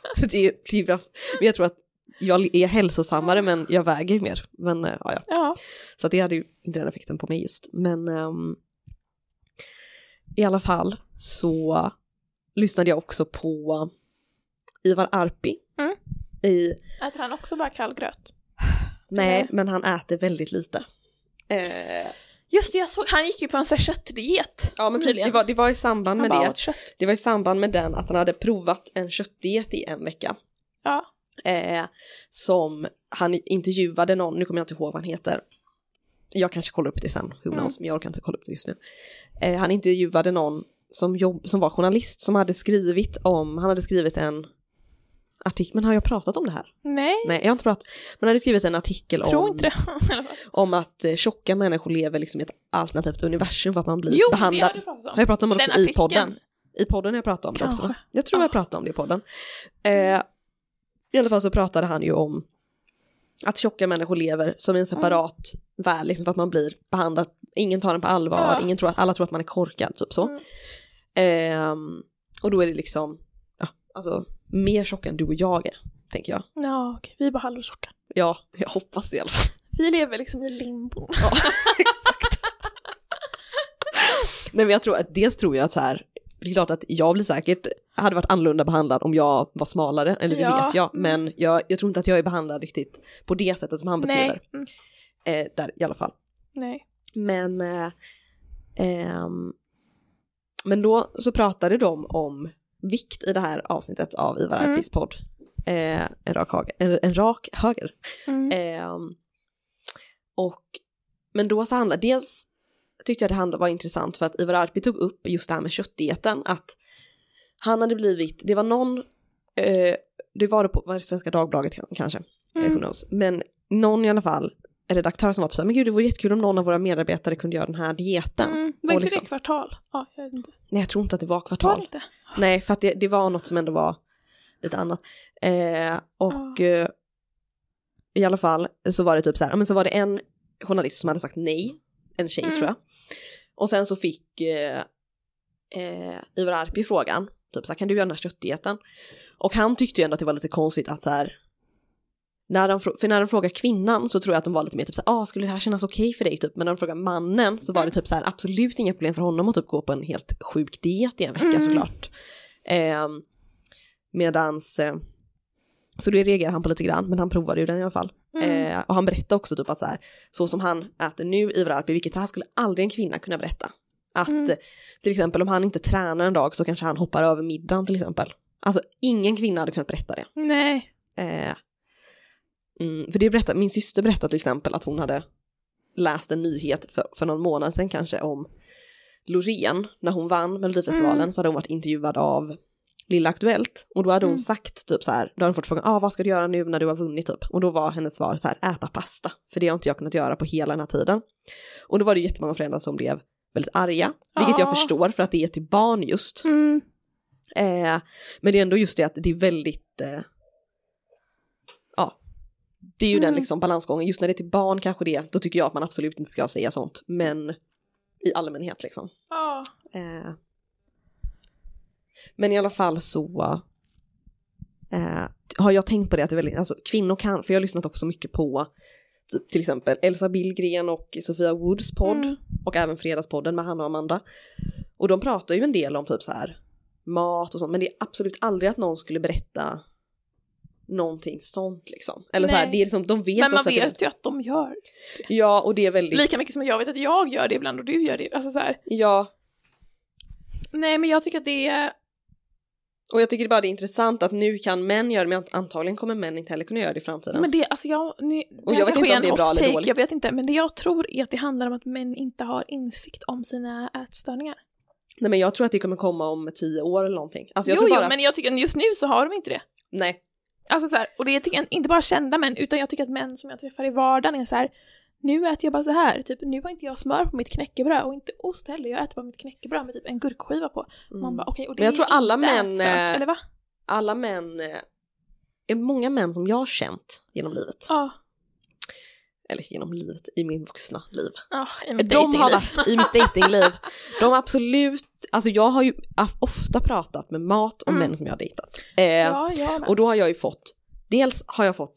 det, det, men jag tror att jag är hälsosammare men jag väger mer. Men eh, ja, ja. Ja. Så att det hade ju inte den effekten på mig just. Men ehm, i alla fall så lyssnade jag också på Ivar Arpi. Mm. I, Äter han också bara kall gröt? nej, men han äter väldigt lite. Eh, Just det, jag såg, han gick ju på en sån här köttdiet. ja men precis, det var, det var i samband med det. kött. Det var i samband med den att han hade provat en köttdiet i en vecka. Ja. Eh, som han intervjuade någon, nu kommer jag inte ihåg vad han heter. Jag kanske kollar upp det sen, who Mm. knows, men jag orkar inte kolla upp det just nu. Eh, han intervjuade någon som, jobb, som var journalist som hade skrivit om, han hade skrivit en artikel, men har jag pratat om det här? Nej, Nej, jag har inte pratat. Men hade skrivit en artikel om, det. i om att eh, tjocka människor lever liksom i ett alternativt universum för att man blir jo, det behandlad. har du pratat om. Har jag pratat om det Den också i podden? I podden har jag pratat om det också. Kanske. Jag tror jag Ah. pratade om det i podden. Eh, I alla fall så pratade han ju om att tjocka människor lever som en separat värld, liksom för att man blir behandlad, ingen tar den på allvar, Ja. ingen tror att, alla tror att man är korkad, typ så. Mm. Ehm, och då är det liksom, ja, alltså mer tjocka än du och jag är, tänker jag. Ja, okej, vi är bara halvtjocka. Ja, jag hoppas i alla fall. Vi lever liksom i limbo. Ja, exakt. Nej men jag tror att dels tror jag att så här, det är klart att jag blir säkert, hade varit annorlunda behandlad om jag var smalare, eller det Ja. vet jag, men jag, jag tror inte att jag är behandlad riktigt på det sättet som han beskriver. Nej. Mm. Eh, där i alla fall. Nej. Men, eh, ehm, men då så pratade de om vikt i det här avsnittet av Ivar Mm. Arpis podd. Eh, en, rak höger, en, en rak höger. Mm. Ehm, och, men då så handlade, dels tyckte jag det handlade, var intressant för att Ivar Arpi tog upp just det här med köttdieten, att han hade blivit, det var någon, eh, det var det på var det Svenska Dagbladet kanske, mm. men någon i alla fall, en redaktör som var typ så här, men gud det vore jättekul om någon av våra medarbetare kunde göra den här dieten. Mm. Var inte liksom- det kvartal? Ja, jag vet inte. Nej jag tror inte att det var Var det kvartal. Nej, för att det, det var något som ändå var lite annat. Eh, och eh, i alla fall så var det typ så här, men så var det en journalist som hade sagt nej, en tjej Mm. tror jag. Och sen så fick eh, eh, Ivar Arpi frågan, typ så här, kan du göra den här köttdieten? Och han tyckte ju ändå att det var lite konstigt att så här, när de, för när de frågar kvinnan så tror jag att de var lite mer typ så här, ah, skulle det här kännas okej för dig typ? Men när de frågar mannen så var det typ så här, absolut inga problem för honom att typ gå på en helt sjuk diet i en vecka Mm. såklart. Eh, medans, eh, så det reagerade han på lite grann, men han provade ju den i alla fall. Mm. Eh, och han berättade också typ att så här, så som han äter nu Ivar Arpi, vilket det här skulle aldrig en kvinna kunna berätta. Att Mm. till exempel om han inte tränar en dag så kanske han hoppar över middagen till exempel. Alltså ingen kvinna hade kunnat berätta det. Nej. Eh, mm, för det berättade, min syster berättade till exempel att hon hade läst en nyhet för, för någon månad sedan kanske om Loreen, när hon vann Melodifestivalen Mm. så hade hon varit intervjuad av Lilla Aktuellt och då hade hon Mm. sagt typ så här, då hade hon fått frågan, ah, vad ska du göra nu när du har vunnit typ? Och då var hennes svar så här, äta pasta, för det har inte jag kunnat göra på hela den här tiden. Och då var det jättemånga föräldrar som blev väldigt arga, vilket jag Ja. förstår för att det är till barn just. Mm. Eh, men det är ändå just det att det är väldigt, eh, ja, det är ju den Mm. liksom balansgången. Just när det är till barn kanske det, då tycker jag att man absolut inte ska säga sånt. Men i allmänhet liksom. Ja. Eh, men i alla fall så eh, har jag tänkt på det att det är väldigt, alltså kvinnor kan, för jag har lyssnat också mycket på typ, till exempel Elsa Billgren och Sofia Woods podd Mm. och även Fredagspodden med Hanna och Amanda. Och de pratar ju en del om typ så här mat och sånt, men det är absolut aldrig att någon skulle berätta någonting sånt liksom. Eller så här, Nej. det är liksom, de vet Men man också att vet det, ju att de gör Ja, och det är väldigt, lika mycket som jag vet att jag gör det ibland och du gör det. Alltså så här. ja, Nej men jag tycker att det är, och jag tycker bara det är intressant att nu kan män göra det, men antagligen kommer män inte heller kunna göra det i framtiden. men det, alltså jag, nu, Och jag vet inte om det är bra eller dåligt. Jag vet inte, men det jag tror är att det handlar om att män inte har insikt om sina ätstörningar. Nej men jag tror att det kommer komma om tio år eller någonting. Alltså jag jo, tror jo, bara att, men jag tycker just nu så har de inte det. nej, Alltså så här, och det är tycker jag, inte bara kända män, utan jag tycker att män som jag träffar i vardagen är så här, nu äter jag bara så här, typ nu har inte jag smör på mitt knäckebröd och inte ost heller, jag äter bara mitt knäckebröd med typ en gurkskiva på. Man mm. bara okej, och det Men jag är tror alla inte män, ätstört, eh, eller va? alla män, eh, är många män som jag har känt genom livet, Ja, eller genom livet, i min vuxna liv. ja, i mitt De har varit i mitt datingliv. De har absolut, alltså jag har ju ofta pratat med mat om Mm. män som jag har dejtat. Eh, Ja, jag och då har jag ju fått, dels har jag fått,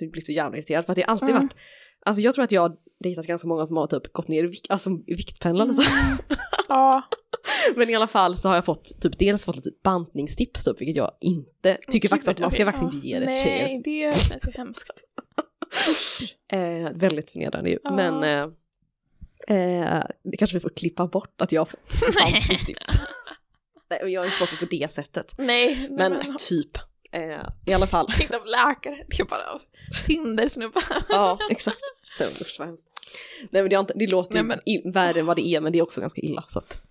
jag blir så jävla irriterad för att det har alltid Mm. varit, alltså jag tror att jag har dejtat ganska många som har typ gått ner i vikt, alltså viktpendlar lite. Ja, Men i alla fall så har jag fått typ dels fått lite bantningstips typ, vilket jag inte tycker faktiskt att man ska faktiskt inte ge det till tjejer. Nej, det känns ju hemskt. Eh, väldigt förnedrande ju. Ja. Men eh, eh, det kanske vi får klippa bort att jag har fått. Nej, jag har inte fått det på det sättet. Nej, Men men typ, eh, i alla fall. inte av läkare, det är bara Tinder-snubbar. Ja, exakt. Nej, usch, vad hemskt. Nej men det, inte, det låter ju Nej, i, värre än vad det är men det är också ganska illa så att.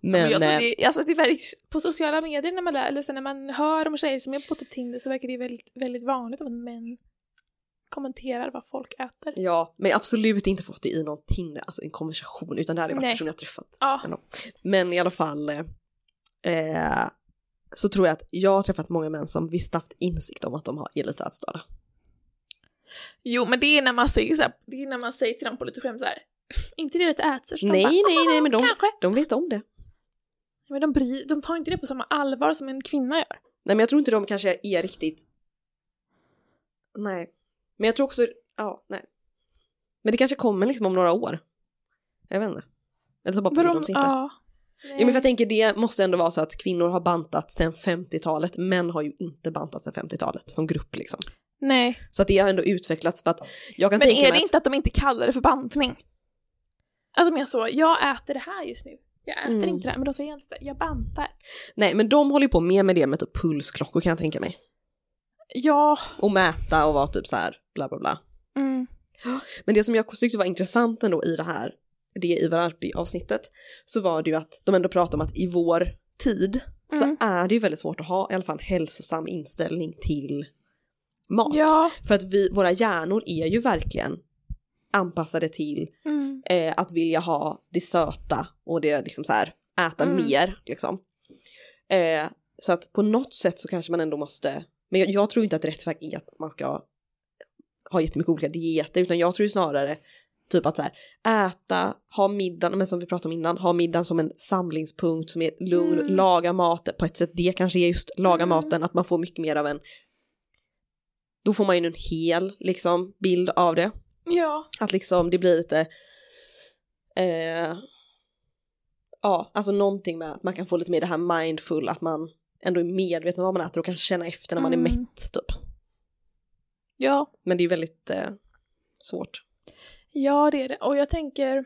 Men, Men jag tror eh, det, alltså det är väldigt, på sociala medier när man, lär, eller så när man hör om tjejer som är på typ Tinder så verkar det väldigt, väldigt vanligt att män kommenterar vad folk äter. ja, men absolut inte fått det i någon Tinder, alltså en konversation utan det hade varit Nej. personer jag träffat. Ja. Men i alla fall eh, eh, så tror jag att jag har träffat många män som visst haft insikt om att de har, är lite ätstörda. jo men det är när man säger så här, det är när man säger till dem på lite skämt så här. inte det lite ätstört? Nej, bara, nej, nej, men de, Kanske. de vet om det. Men de, bry, de tar inte det på samma allvar som en kvinna gör. Nej men jag tror inte de kanske är riktigt... Nej. Men jag tror också, ja, nej. Men det kanske kommer liksom om några år. Jag vet inte. Eller så bara bryr de sig inte. Ja. Ja, men för jag tänker det måste ändå vara så att kvinnor har bantat sedan 50-talet, män har ju inte bantat sedan 50-talet som grupp liksom. Nej. Så att det har ändå utvecklats för att jag kan Men tänka är det att, inte att de inte kallar det för bantning? Att de är så, jag äter det här just nu. Jag äter Mm. inte det här, men de säger inte jag bantar. nej men de håller ju på mer med det med typ pulsklockor kan jag tänka mig. Ja. Och mäta och vara typ så här bla bla bla. Mm. Men det som jag tyckte var intressant ändå i det här, det Ivar Arpi-avsnittet, så var det ju att de ändå pratar om att i vår tid så Mm. är det ju väldigt svårt att ha i alla fall hälsosam inställning till mat. Ja. För att vi, våra hjärnor är ju verkligen anpassade till Mm. eh, att vilja ha det söta och det liksom så här äta Mm. mer liksom. Eh, så att på något sätt så kanske man ändå måste, men jag, jag tror inte att rätt väg är att man ska ha jättemycket olika dieter utan jag tror snarare typ att så här äta, ha middagen, men som vi pratade om innan, ha middagen som en samlingspunkt som är lugn, Mm. laga mat, på ett sätt det kanske är just laga Mm. maten, att man får mycket mer av en då får man ju en hel liksom bild av det. Ja. Att liksom det blir lite eh, ja, alltså någonting med att man kan få lite mer det här mindful, att man ändå är medveten om vad man äter och kan känna efter när man är Mm. mätt typ. Ja. Men det är väldigt eh, svårt. Ja, det är det. Och jag tänker,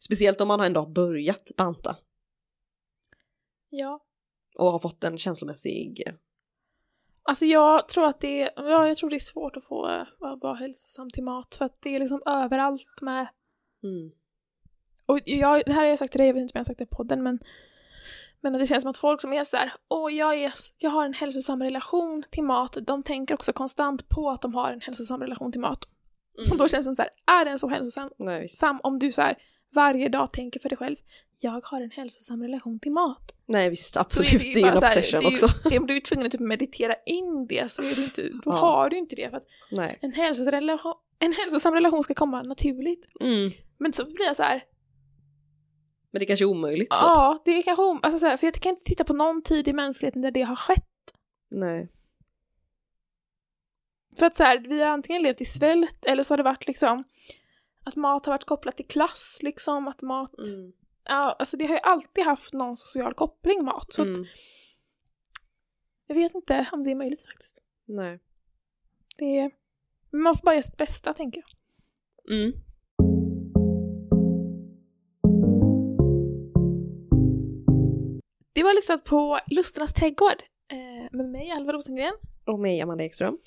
Speciellt om man har ändå börjat banta ja. och har fått en känslomässig... Alltså jag tror att det är, ja, jag tror det är svårt att få eh, vara hälsosam till mat för att det är liksom överallt med Mm. Och jag, det här har jag sagt till dig, jag vet inte om jag har sagt det i podden, men, men det känns som att folk som är sådär, åh jag, är, jag har en hälsosam relation till mat, de tänker också konstant på att de har en hälsosam relation till mat. Och då känns det som såhär, är den så hälsosam Nej, sam, om du så här varje dag tänker för dig själv, jag har en hälsosam relation till mat. Nej visst, absolut, det är en här, obsession det är ju- också. Om du är tvungen att typ meditera in det så är du inte, då Ja. har du inte det. För att Nej. en, hälsosam relation, en hälsosam relation ska komma naturligt. Mm. Men så blir jag så här, Men det är kanske är omöjligt. Typ. Ja, det är kanske om, alltså så för jag kan inte titta på någon tid i mänskligheten där det har skett. Nej. För att så här, vi har antingen levt i svält eller så har det varit liksom att mat har varit kopplat till klass, liksom att mat, Mm. ja, alltså det har ju alltid haft någon social koppling mat. Så att Mm. jag vet inte om det är möjligt faktiskt. Nej. Det är, men man får bara göra sitt bästa tänker jag. Mm. Det var lyssnat på Lusternas trädgård eh, med mig, Alva Rosengren. Och mig, Amanda Ekström.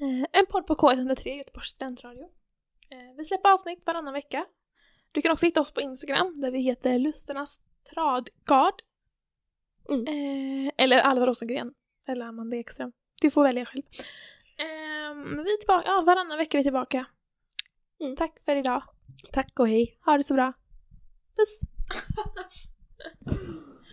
Eh, en podd på K103, Göteborgs studentradio. Eh, vi släpper avsnitt varannan vecka. Du kan också hitta oss på Instagram där vi heter Lusternas tradgard. Mm. Eller Alva Rosengren. Eller Amanda Ekström. Du får välja själv. Vi är tillbaka, ja varannan vecka är vi tillbaka. Mm. Tack för idag. Tack och hej. Ha det så bra. Puss!